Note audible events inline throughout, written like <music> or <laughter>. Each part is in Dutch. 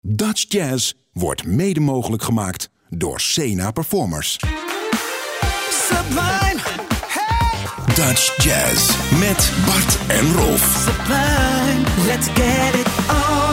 Dutch Jazz wordt mede mogelijk gemaakt door Sena Performers. Sublime, hey, Dutch Jazz met Bart en Rolf. sublime, let's get it on.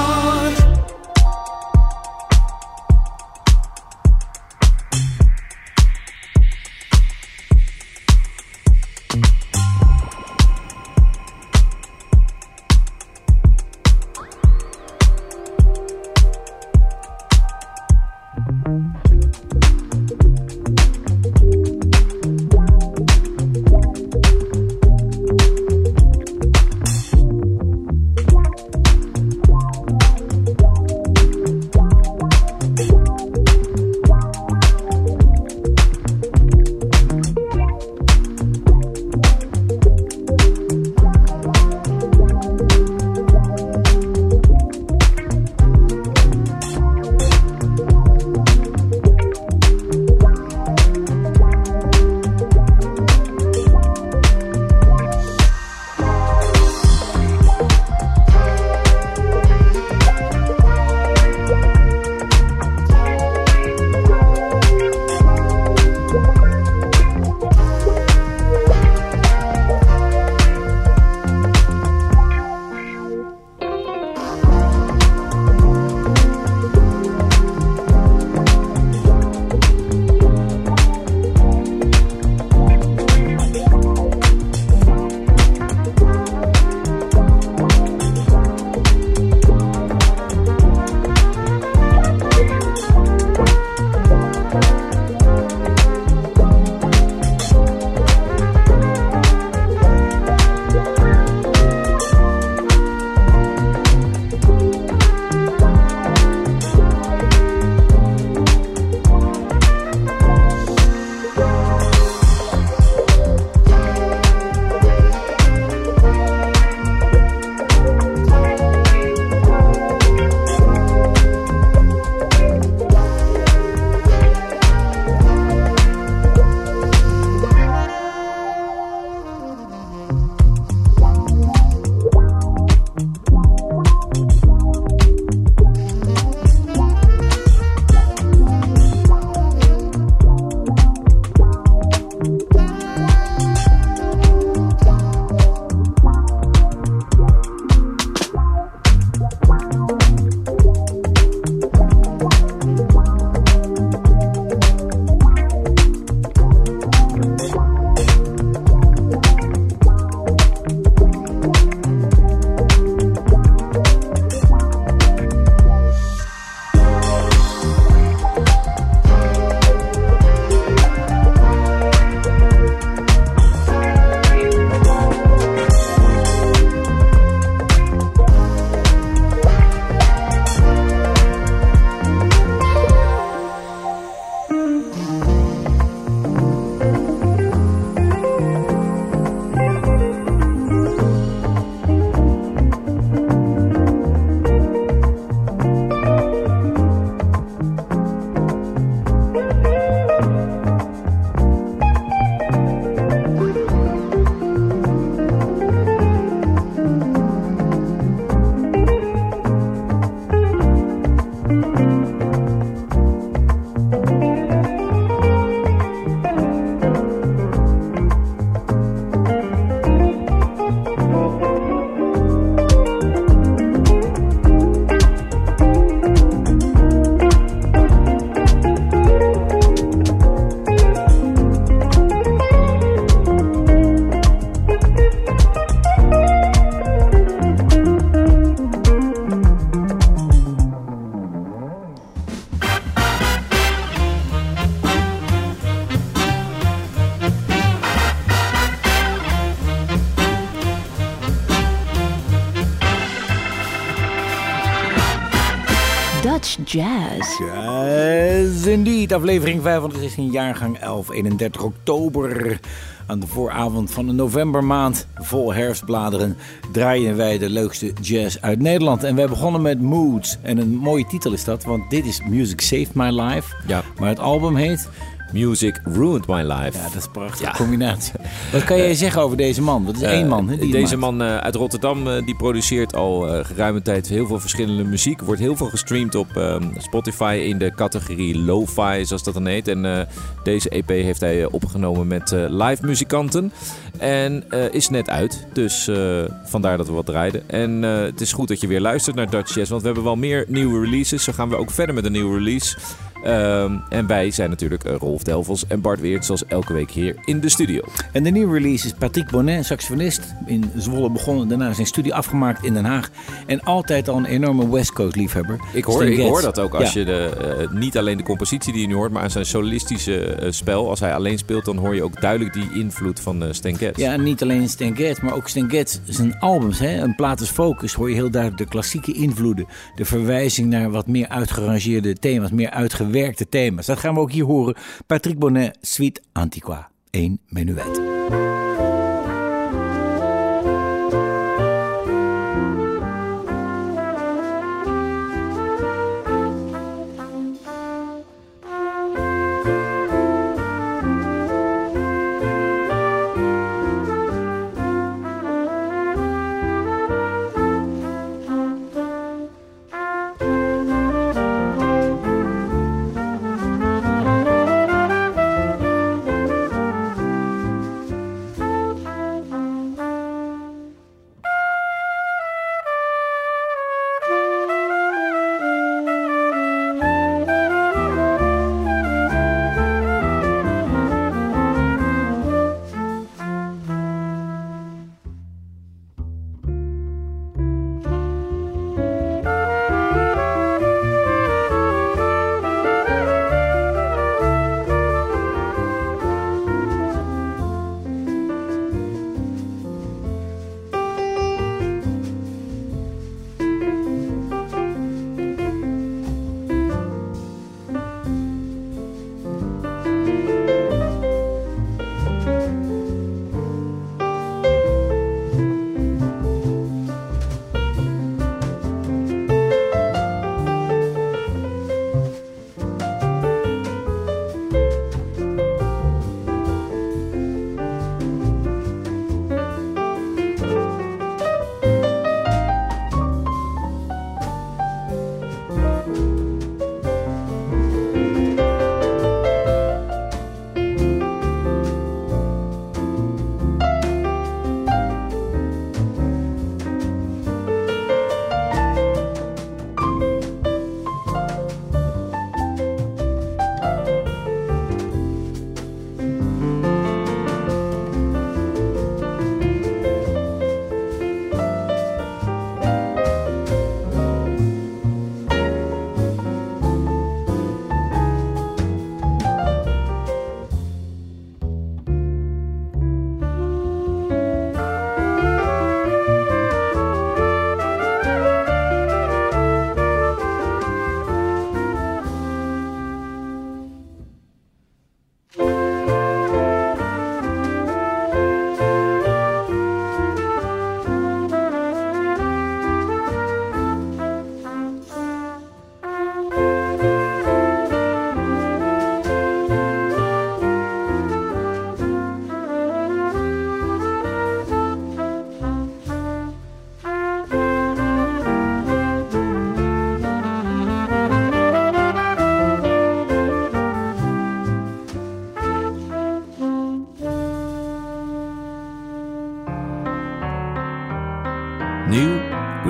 Jazz. Jazz indeed, aflevering 516, jaargang 11, 31 oktober. Aan de vooravond van een novembermaand, vol herfstbladeren, draaien wij de leukste jazz uit Nederland. En wij begonnen met Moods. En een mooie titel is dat, want dit is Music Saved My Life. Ja. Maar het album heet Music ruined my life. Ja, dat is een prachtige combinatie. Wat kan jij zeggen over deze man? Dat is één man. Hè, die Deze man eh, uit Rotterdam eh, die produceert al eh, geruime tijd heel veel verschillende muziek. Wordt heel veel gestreamd op ehm, Spotify in de categorie lo-fi, zoals dat dan heet. En eh, deze EP heeft hij eh, opgenomen met eh, live muzikanten. En eh, is net uit, dus eh, vandaar dat we wat draaiden. En eh, het is goed dat je weer luistert naar Dutch Jazz, want we hebben wel meer nieuwe releases. Zo gaan we ook verder met een nieuwe release. Ehm, en wij zijn natuurlijk eh, Rolf Delvels en Bart Weert, zoals elke week hier in de studio. En de nieuwe release is Patrick Bonnet, saxofonist. In Zwolle begonnen, daarna zijn studie afgemaakt in Den Haag. En altijd al een enorme West Coast liefhebber. Ik hoor, Stan ik hoor dat ook als Ja. je de, eh, niet alleen de compositie die je nu hoort, maar aan zijn solistische eh, spel. Als hij alleen speelt, dan hoor je ook duidelijk die invloed van eh Stan Getz. Ja, en niet alleen Stan Getz, maar ook Stan Getz zijn albums. Hè? Een plaat als Focus hoor je heel duidelijk de klassieke invloeden. De verwijzing naar wat meer uitgerangeerde thema's, meer uitgewerkte thema's. Dat gaan we ook hier horen. Patrick Bonnet, Suite Antiqua. 1 menuet.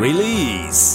release.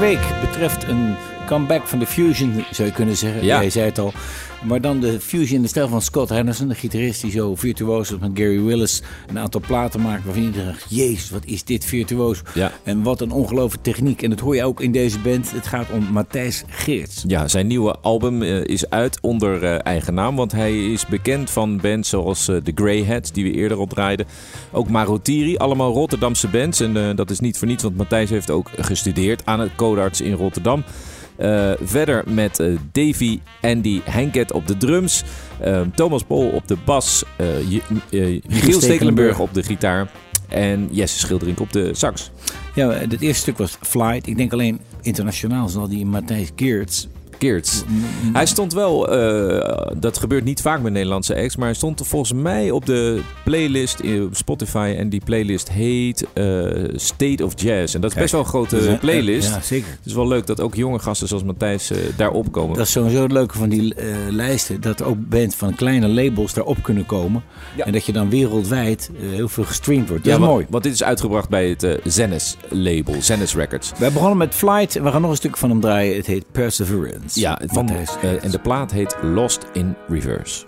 Week betreft een comeback van de Fusion, zou je kunnen zeggen. Ja. Jij zei het al. Maar dan de Fusion in de stijl van Scott Henderson, de gitarist die zo virtuoos met Gary Willis. Een aantal platen maakt waarvan je denkt, jezus, wat is dit virtuoos. Ja. En wat een ongelooflijke techniek. En dat hoor je ook in deze band. Het gaat om Matthijs Geerts. Ja, zijn nieuwe album eh, is uit onder eh, eigen naam. Want hij is bekend van bands zoals eh, The Greyheads, die we eerder opdraaiden. Ook Marotiri, allemaal Rotterdamse bands. En dat is niet voor niets, want Matthijs heeft ook gestudeerd aan het Codarts in Rotterdam. Eh, verder met eh, Davy Andy Henket op de drums. eh, Thomas Pol op de bas. eh, Michiel Stekelenburg Stekelenburg op de gitaar. En Jesse Schilderink op de sax. Ja, het eerste stuk was Flight. Ik denk alleen internationaal zal die Matthijs Geerts. Hij stond wel, eh, dat gebeurt niet vaak met Nederlandse acts, maar hij stond volgens mij op de playlist in Spotify. En die playlist heet eh, State of Jazz. En dat is best wel een grote playlist. Ja, zeker. Het is wel leuk dat ook jonge gasten zoals Matthijs eh, daarop komen. Dat is sowieso het leuke van die lijsten. Dat ook bands van kleine labels daarop kunnen komen. Ja. En dat je dan wereldwijd heel veel gestreamd wordt. Dat ja, is mooi. Want dit is uitgebracht bij het Zennis label, Zennis Records. We begonnen met Flight. We gaan nog een stuk van hem draaien. Het heet Perseverance. Ja, van, eh, en de plaat heet Lost in Reverse.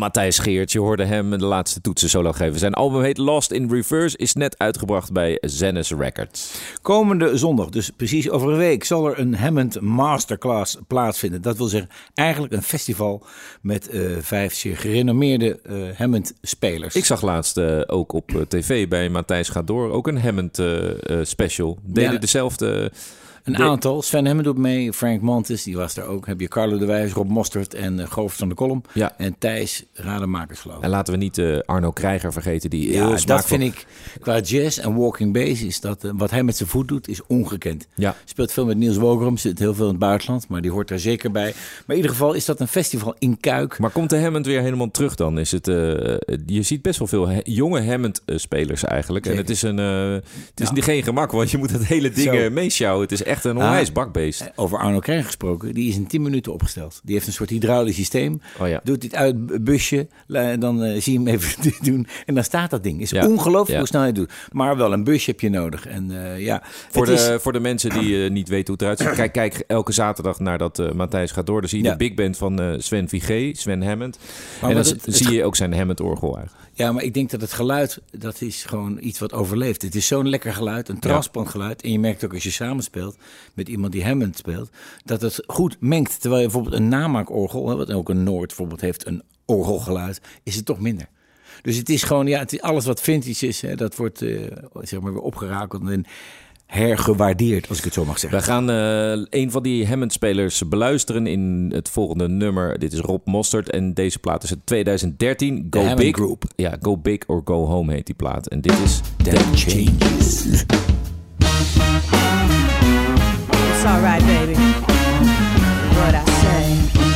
Matthijs Geert. Je hoorde hem de laatste toetsen solo geven. Zijn album heet Lost in Reverse, is net uitgebracht bij Zennis Records. Komende zondag, dus precies over een week, zal er een Hammond Masterclass plaatsvinden. Dat wil zeggen eigenlijk een festival met eh, vijf zeer gerenommeerde eh Hammond-spelers. Ik zag laatst eh, ook op tv bij Matthijs Gaat Door ook een Hammond special. Deden Ja. dezelfde... Een De- aantal. Sven Hammond doet mee. Frank Montes, die was er ook. Heb je Carlo de Wijs, Rob Mostert en uh, Govert van de Kolom. Ja. En Thijs Rademakers, geloof ik. En laten we niet eh, Arno Krijger vergeten, die heel Ja, dat vind ik, qua jazz en walking bass, is dat, eh, wat hij met zijn voet doet, is ongekend. Ja. Speelt veel met Niels Wogerum, zit heel veel in het buitenland, maar die hoort daar zeker bij. Maar in ieder geval is dat een festival in Kuik. Maar komt de Hammond weer helemaal terug dan? Is het, je ziet best wel veel he- jonge Hammond-spelers eigenlijk. En het is, een, het is Ja. niet geen gemak, want je moet het hele ding meesjouwen. Het is echt een onwijs Ah. bakbeest. Over Arno Krijg gesproken, die is in 10 minuten opgesteld. Die heeft een soort hydraulisch systeem. Oh ja. Doet dit uit het busje, dan eh, zie je hem even <laughs> doen. En dan staat dat ding. is Ja. ongelooflijk hoe snel hij het doet. Maar wel een busje heb je nodig. En eh, ja, Voor de, is- voor de mensen die eh, niet weten hoe het eruit ziet. Kijk, kijk elke zaterdag naar dat eh, Matthijs gaat door. Dan zie je de big band van eh, Sven Vigé, Sven Hammond. En dan het- zie je ook zijn Hammond-orgel eigenlijk. Ja, maar ik denk dat het geluid, dat is gewoon iets wat overleeft. Het is zo'n lekker geluid, een transplant geluid. En je merkt ook als je samenspeelt met iemand die Hammond speelt, dat het goed mengt. Terwijl je bijvoorbeeld een namaakorgel, wat ook een Noord bijvoorbeeld heeft, een orgelgeluid, is het toch minder. Dus het is gewoon, ja, het is alles wat vintage is, hè, dat wordt eh, zeg maar weer opgerakeld en hergewaardeerd, als ik het zo mag zeggen. We gaan eh, een van die Hammond-spelers beluisteren in het volgende nummer. Dit is Rob Mostert en deze plaat is het 2013. Go Big. Group. Ja, Go Big or Go Home heet die plaat. En dit is That changes. It's alright, baby. What I say.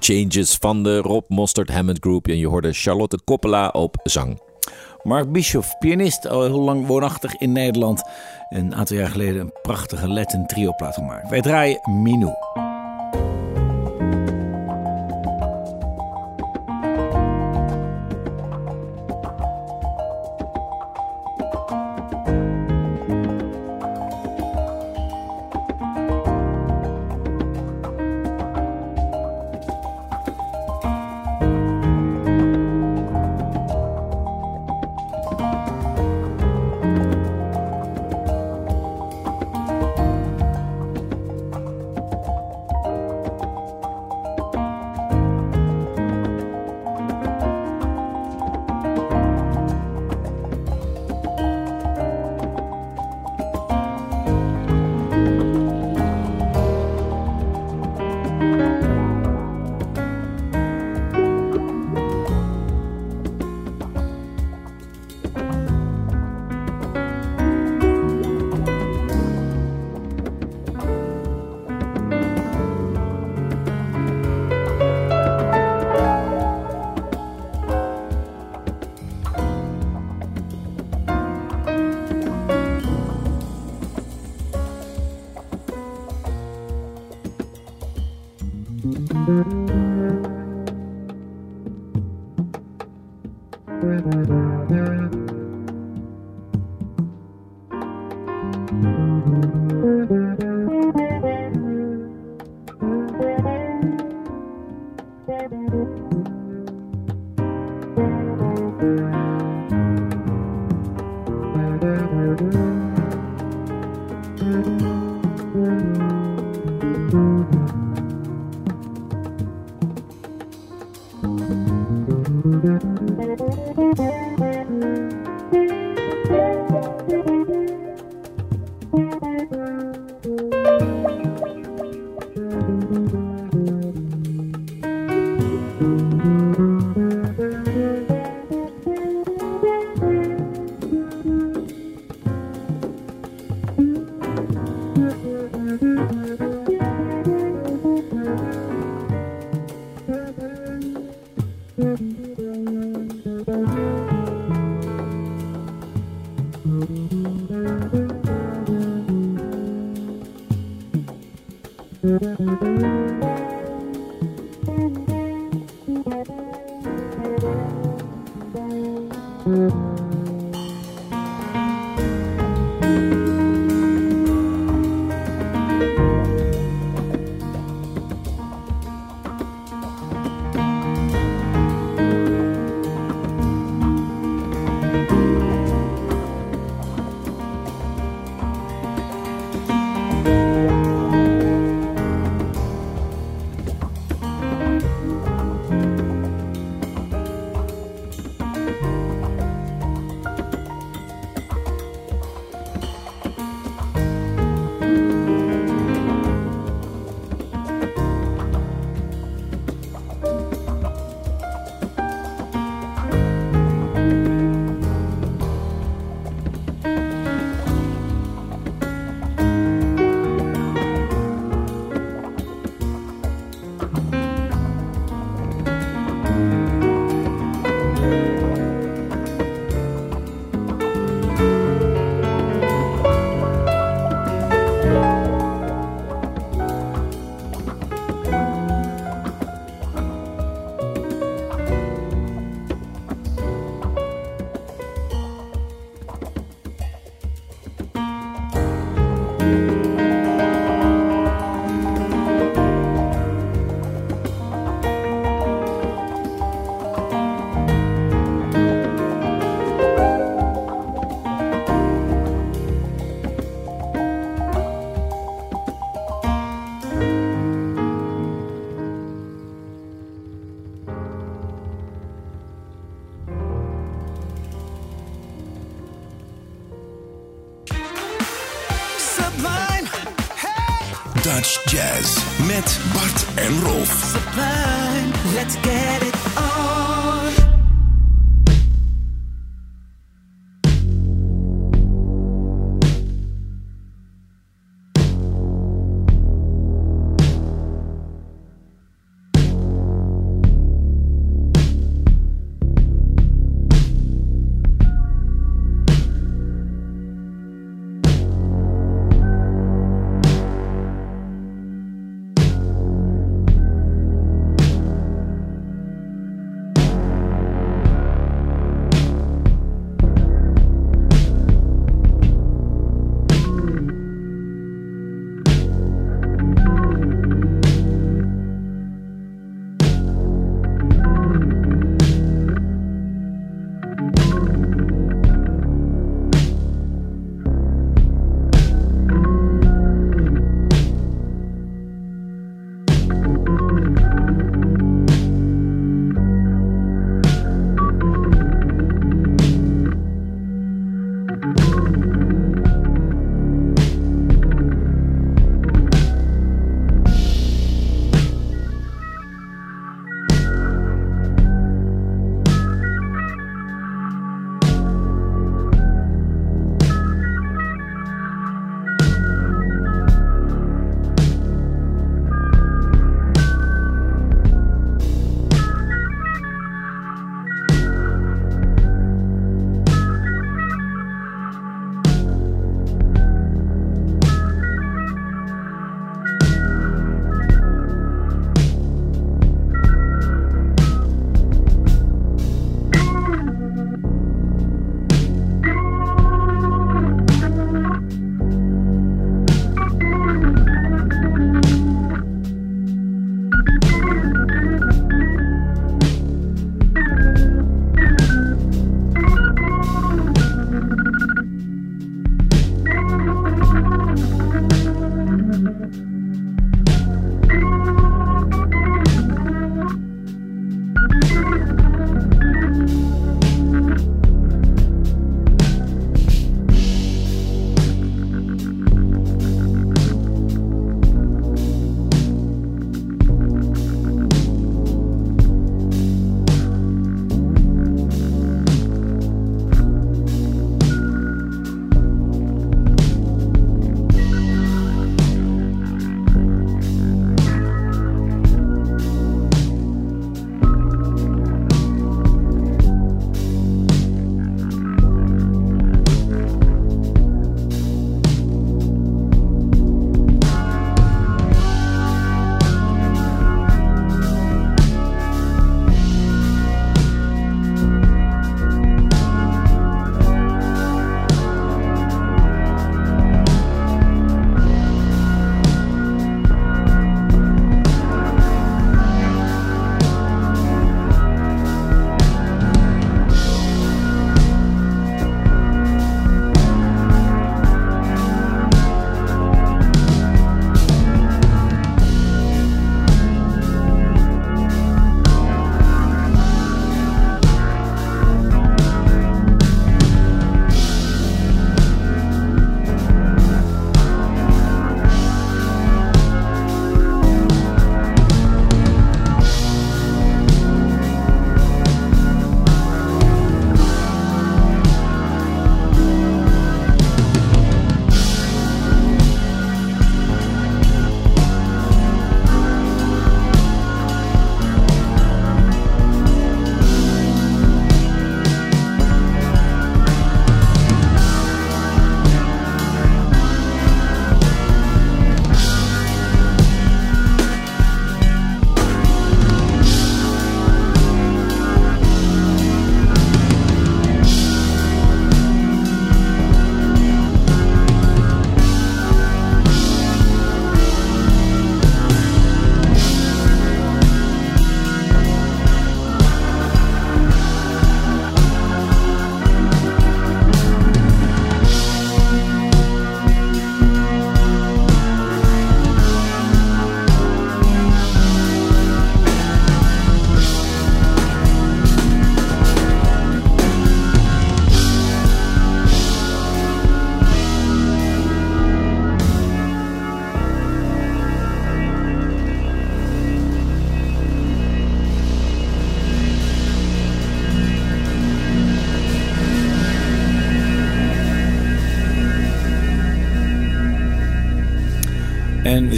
Changes van de Rob Mostert Hammond Group. En je hoorde Charlotte Coppola op zang. Mark Bischoff, pianist, al heel lang woonachtig in Nederland. Een aantal jaar geleden een prachtige Latin trio plaat gemaakt. Wij draaien Minou.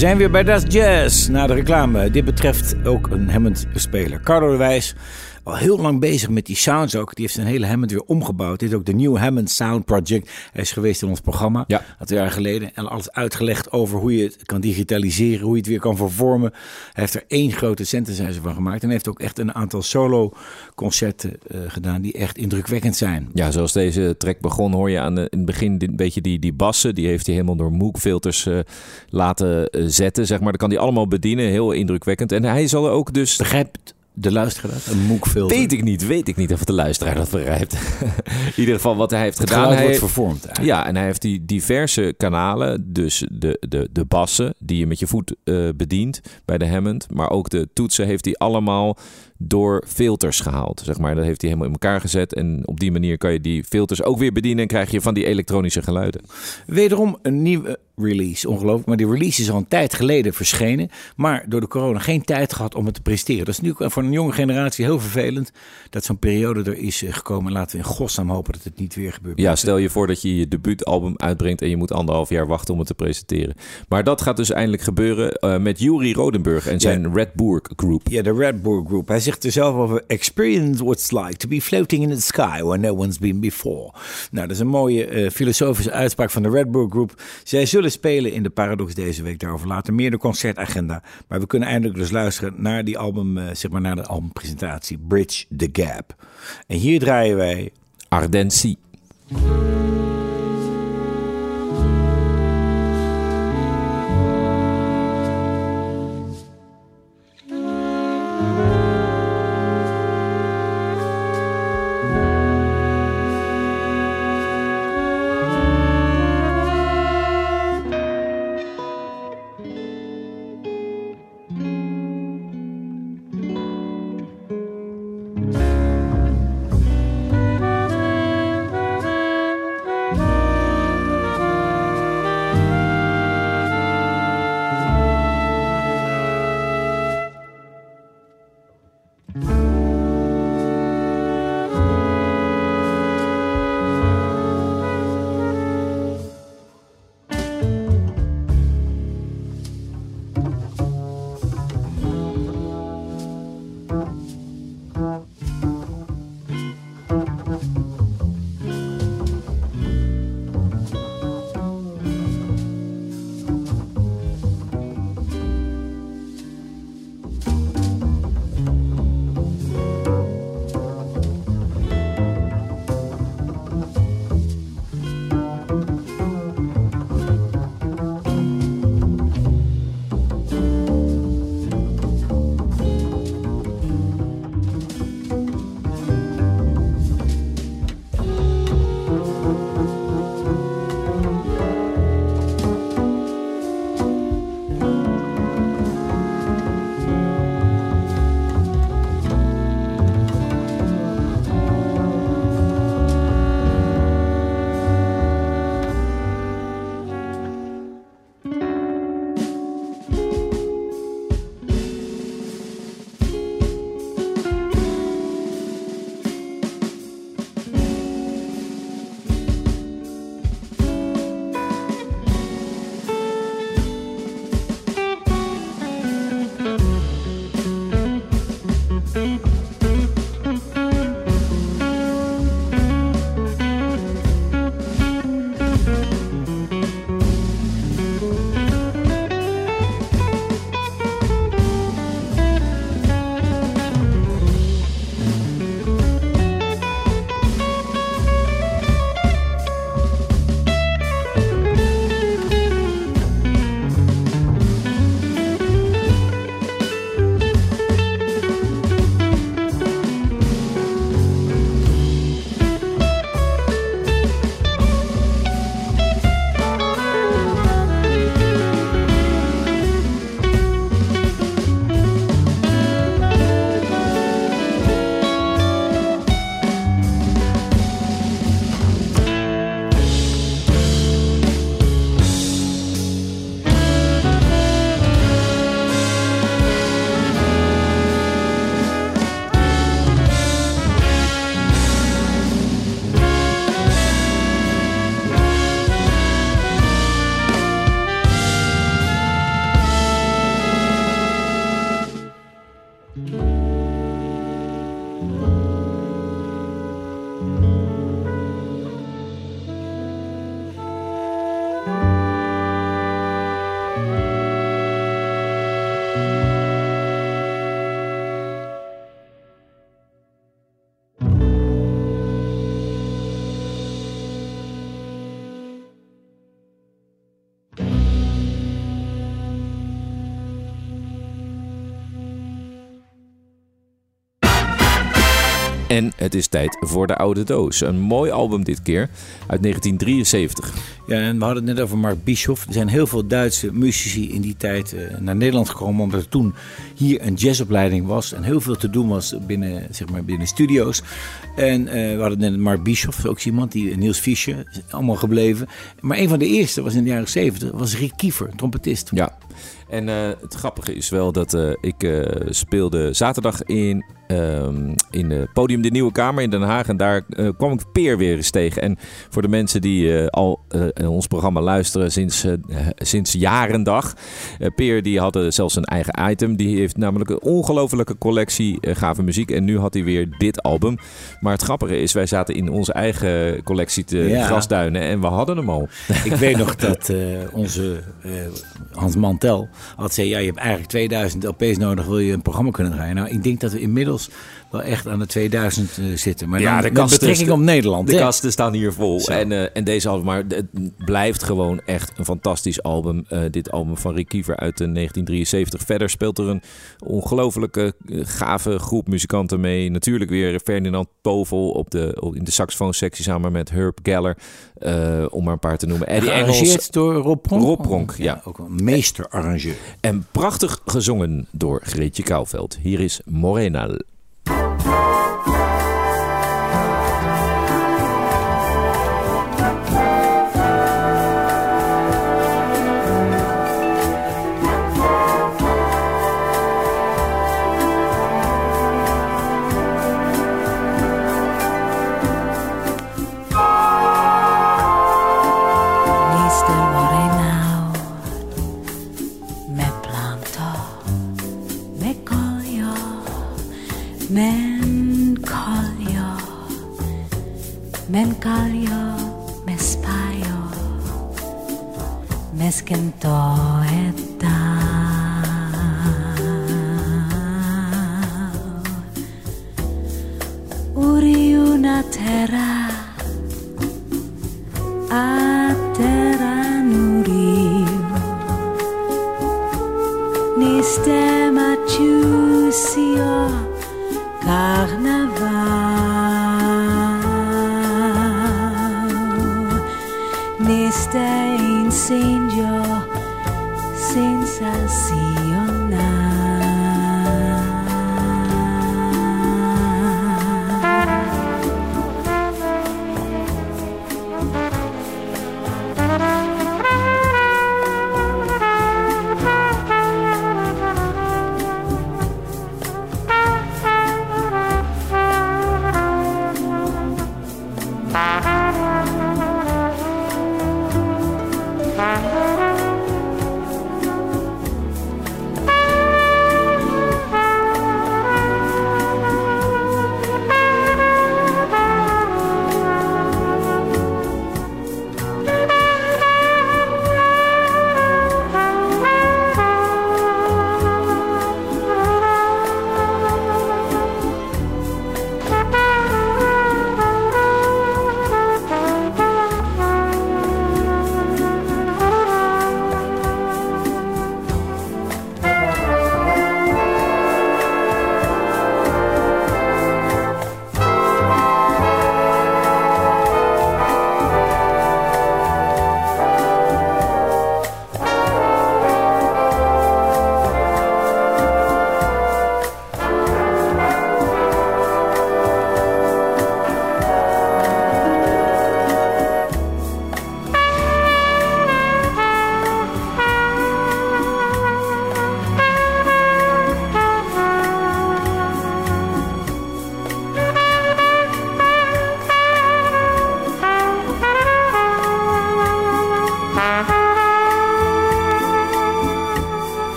Zijn weer bij Das Jazz na de reclame. Dit betreft ook een Hammond-speler. Carlo de Wijs, al heel lang bezig met die sounds ook. Die heeft zijn hele Hammond weer omgebouwd. Dit is ook de New Hammond Sound Project. Hij is geweest in ons programma, Ja. een twee jaar geleden. En alles uitgelegd over hoe je het kan digitaliseren, hoe je het weer kan vervormen. Hij heeft er één grote synthesizer van gemaakt. En heeft ook echt een aantal solo-concerten eh, gedaan die echt indrukwekkend zijn. Ja, zoals deze track begon, hoor je aan de, in het begin dit- een beetje die, die bassen. Die heeft hij helemaal door Moog-filters eh, laten eh, zetten, zeg maar. Dat kan hij allemaal bedienen, heel indrukwekkend. En hij zal ook dus... Begrijpt de luisteraar? Een MOOC-filter. Weet ik niet, weet ik niet of de luisteraar dat begrijpt. <laughs> in ieder geval wat hij heeft Het gedaan. Hij, wordt vervormd eigenlijk. ja, en hij heeft die diverse kanalen, dus de, de, de bassen die je met je voet eh, bedient bij de Hammond, maar ook de toetsen heeft hij allemaal door filters gehaald. Zeg maar. Dat heeft hij helemaal in elkaar gezet en op die manier kan je die filters ook weer bedienen en krijg je van die elektronische geluiden. Wederom een nieuwe release, ongelooflijk. Maar die release is al een tijd geleden verschenen. Maar door de corona geen tijd gehad om het te presteren. Dat is nu voor een jonge generatie heel vervelend dat zo'n periode er is eh, gekomen. Laten we in godsnaam hopen dat het niet weer gebeurt. Ja, stel je voor dat je je debuutalbum uitbrengt en je moet anderhalf jaar wachten om het te presenteren. Maar dat gaat dus eindelijk gebeuren eh, met Yuri Rodenburg en zijn Red Boer Group. Ja, de Red Bull Group. Hij zegt er zelf over... Experience what it's like to be floating in the sky where no one's been before. Nou, dat is een mooie eh, filosofische uitspraak van de Red Bull Group. Zij zullen spelen in de Paradox deze week. Daarover later meer de concertagenda. Maar we kunnen eindelijk dus luisteren naar die album... eh, zeg maar naar de albumpresentatie Bridge the Gap. En hier draaien wij... Ardensie. En het is tijd voor de oude doos. Een mooi album dit keer uit 1973. Ja, en we hadden het net over Mark Bischoff. Er zijn heel veel Duitse muzici in die tijd eh, naar Nederland gekomen. Omdat er toen hier een jazzopleiding was. En heel veel te doen was binnen, zeg maar, binnen studio's. En eh, we hadden net Mark Bischoff, ook iemand. Die, Niels Fischer, is allemaal gebleven. Maar een van de eerste was in de jaren 70. Was Rick Kiefer, trompetist. Ja. En eh, het grappige is wel dat ik speelde zaterdag in, ehm in het podium De Nieuwe Kamer in Den Haag. En daar eh, kwam ik Peer weer eens tegen. En voor de mensen die eh, al eh, ons programma luisteren sinds, sinds jarendag. Peer die had zelfs een eigen item. Die heeft namelijk een ongelofelijke collectie gave muziek. En nu had hij weer dit album. Maar het grappige is, wij zaten in onze eigen collectie te Ja. grasduinen. En we hadden hem al. <laughs> Ik weet nog dat onze Hans Mantel had zei... ja, je hebt eigenlijk 2000 LP's nodig, wil je een programma kunnen draaien. Nou, ik denk dat we inmiddels Beatles wel echt aan de 2000 eh, zitten. Maar Ja, dan de met betrekking op Nederland. De kasten staan hier vol. Zo. En, eh, en deze album, maar het blijft gewoon echt een fantastisch album. Eh, dit album van Rick Kiefer uit eh, 1973. Verder speelt er een ongelofelijke gave groep muzikanten mee. Natuurlijk weer Ferdinand Povel op de, in de saxofoonsectie samen met Herb Geller. om maar een paar te noemen. Eddie Engels. Door Rob Pronk. Rob Pronk, ja. Ook een meester-arrangeur. En prachtig gezongen door Greetje Kouwveld. Hier is Morenal. esquentó Uri una terra a terra nuri Niste maciusio carnaval lista en senior sensación.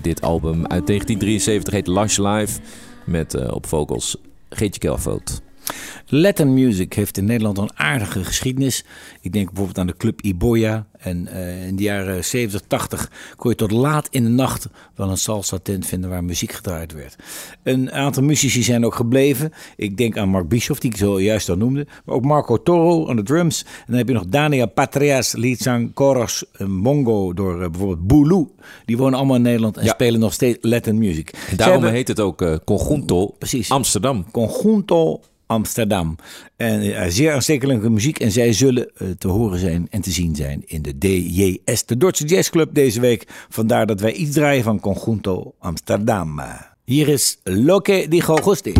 Dit album uit 1973 heet Lush Live met uh, op vocals Geetje Kelvoot. Latin music heeft in Nederland een aardige geschiedenis. Ik denk bijvoorbeeld aan de Club Iboya. En uh, in de jaren 70, 80 kon je tot laat in de nacht wel een salsa tent vinden waar muziek gedraaid werd. Een aantal muzici zijn ook gebleven. Ik denk aan Mark Bischoff, die ik zo juist al noemde. Maar ook Marco Toro aan de drums. En dan heb je nog Daniel Patrias, Litzang Koros, Mongo door uh, bijvoorbeeld Bulu. Die wonen allemaal in Nederland en ja. spelen nog steeds Latin music. En daarom hebben... heet het ook uh, Conjunto Precies. Amsterdam. Conjunto Amsterdam. En uh, zeer aanstekelijke muziek. En zij zullen uh, te horen zijn en te zien zijn in de DJS, de Dordtse Jazz Club deze week. Vandaar dat wij iets draaien van Conjunto Amsterdam. Hier is Loke di Gogusti.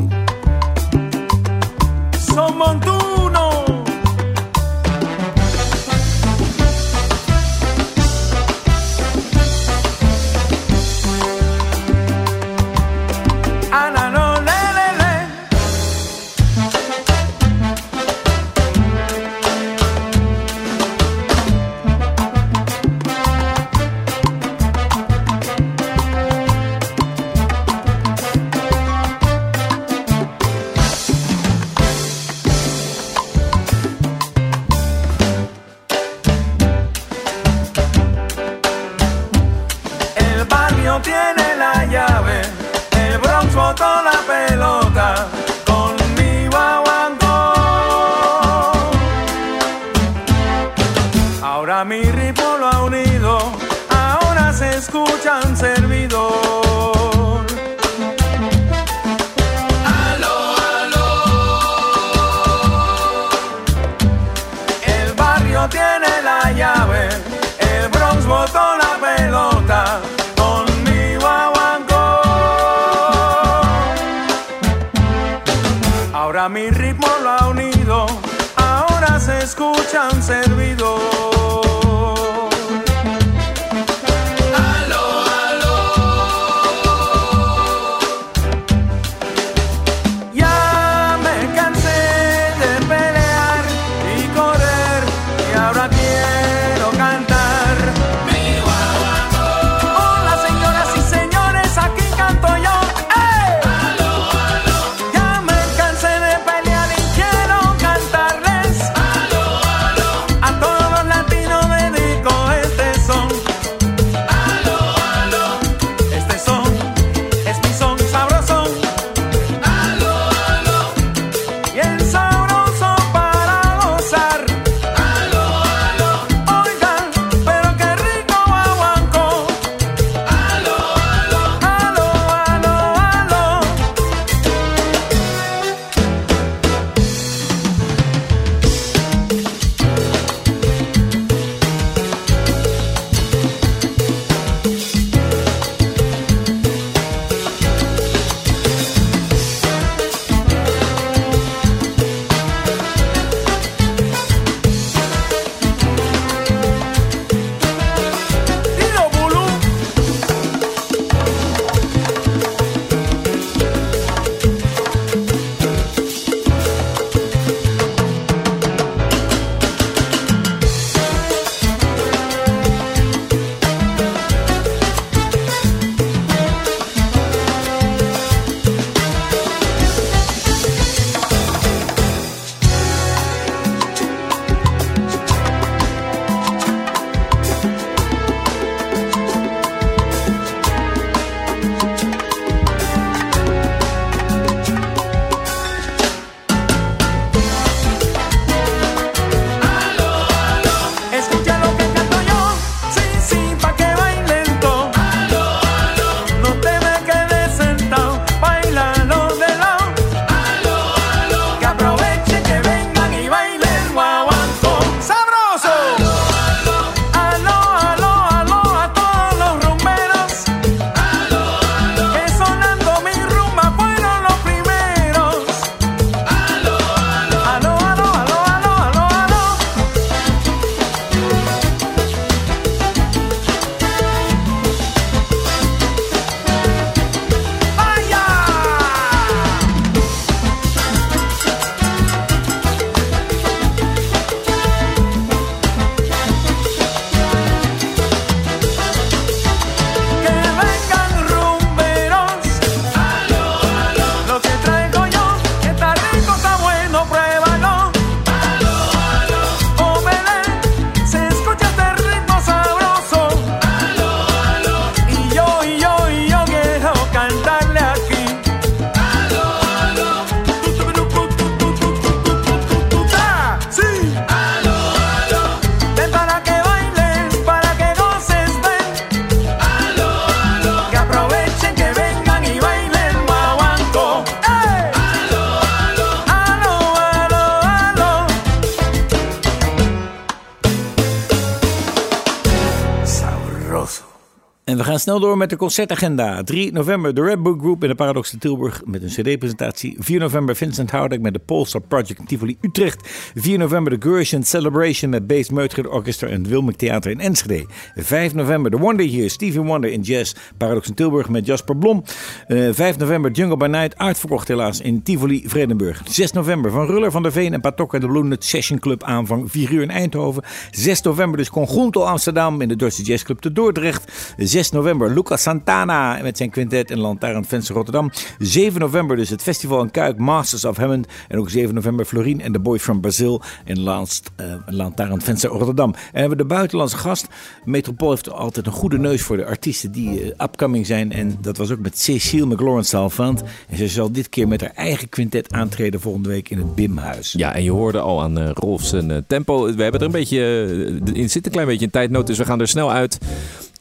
Snel door met de concertagenda. 3 november de Red Book Group in de Paradox Tilburg met een cd-presentatie. 4 november Vincent Houdek met de Polestar Project in Tivoli Utrecht. 4 november de Gershon Celebration met Bass Meutger Orchestra en het Wilming Theater in Enschede. 5 november de Wonder Year, Stevie Wonder in Jazz, Paradox in Tilburg met Jasper Blom. Uh, 5 november Jungle by Night, uitverkocht helaas in Tivoli Vredenburg. 6 november van Ruller van der Veen en Patok de Blue Nut Session Club aanvang 4 uur in Eindhoven. 6 november dus Conjunto Amsterdam in de Duitse Jazz Club te Dordrecht. 6 november Lucas Santana met zijn quintet in Lantaarnvenster Rotterdam. 7 november dus het festival in Kuik Masters of Hammond. En ook 7 november Florien en The Boys from Brazil in Laatst, uh, Lantaarnvenster Rotterdam. En hebben we de buitenlandse gast. Metropool heeft altijd een goede neus voor de artiesten die uh, upcoming zijn. En dat was ook met Cecile McLaurin Salvant. En ze zal dit keer met haar eigen quintet aantreden volgende week in het Bimhuis. Ja, en je hoorde al aan uh, Rolf zijn tempo. We hebben er een beetje, in zit een klein beetje in tijdnood, dus we gaan er snel uit.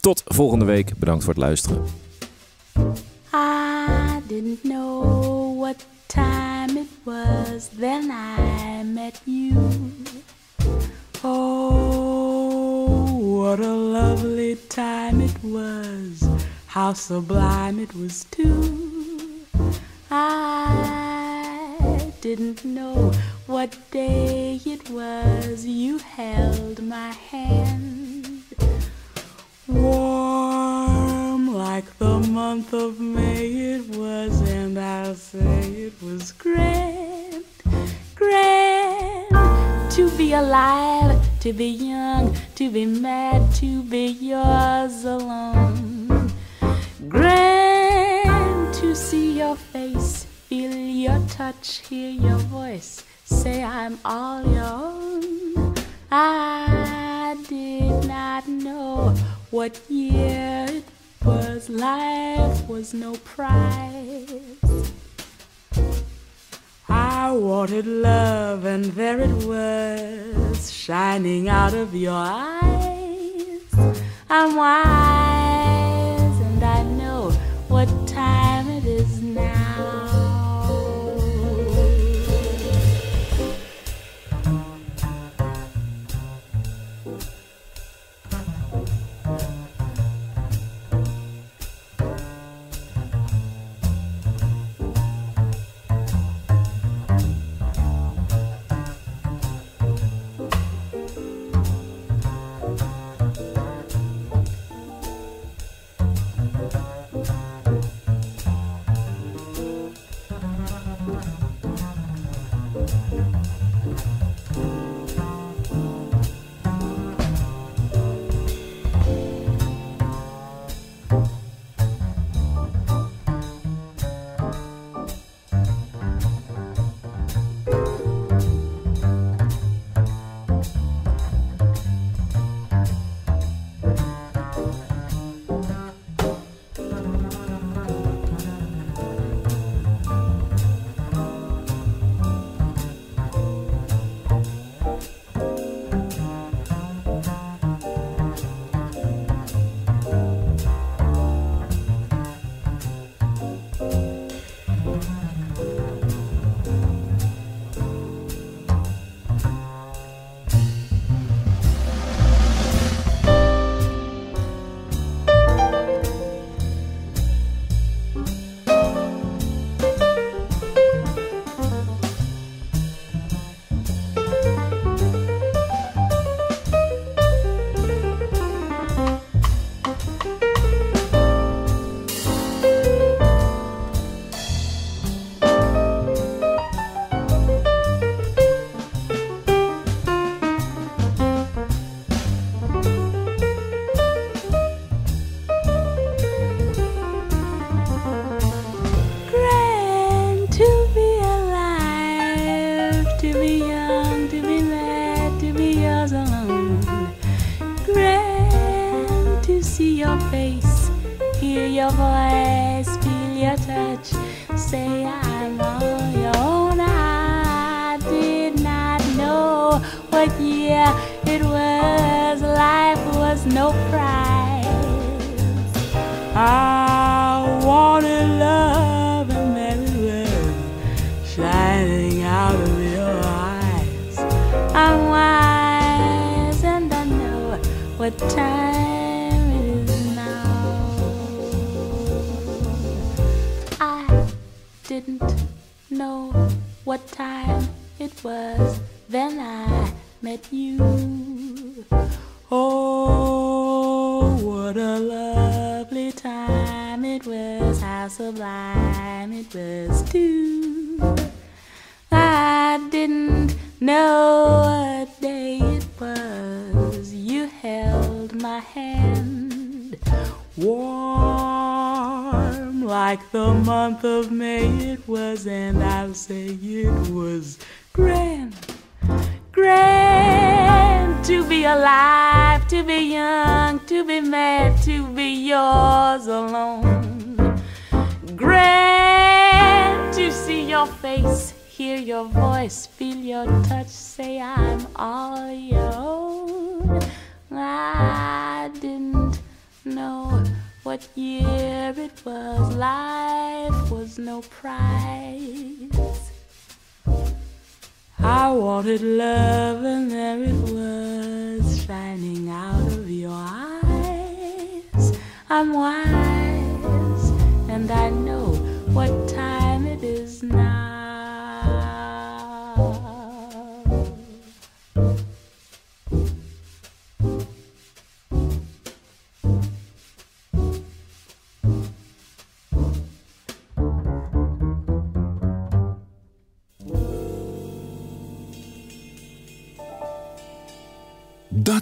Tot volgende week. Bedankt voor het luisteren. I didn't know what time it was then I met you. Oh, what a lovely time it was. How sublime it was too. I didn't know what day it was you held my hand. Month of May it was, and I'll say it was grand, grand to be alive, to be young, to be mad, to be yours alone. Grand to see your face, feel your touch, hear your voice, say I'm all your own. I did not know what year it was, life was no prize. I wanted love, and there it was, shining out of your eyes. I'm wise, I'm wise and I know what time it is now. I didn't know what time it was then I met you. Oh, what a lovely time it was, how sublime it was, too. I didn't know what day it was. You held my hand warm like the month of May it was, and I'll say it was grand, grand to be alive, to be young, to be mad, to be yours alone. Grand to see your face, hear your voice, feel your touch, say I'm all your own. I didn't know what year it was, life was no prize. I wanted love, and there it was, shining out of your eyes. I'm wise, and I know what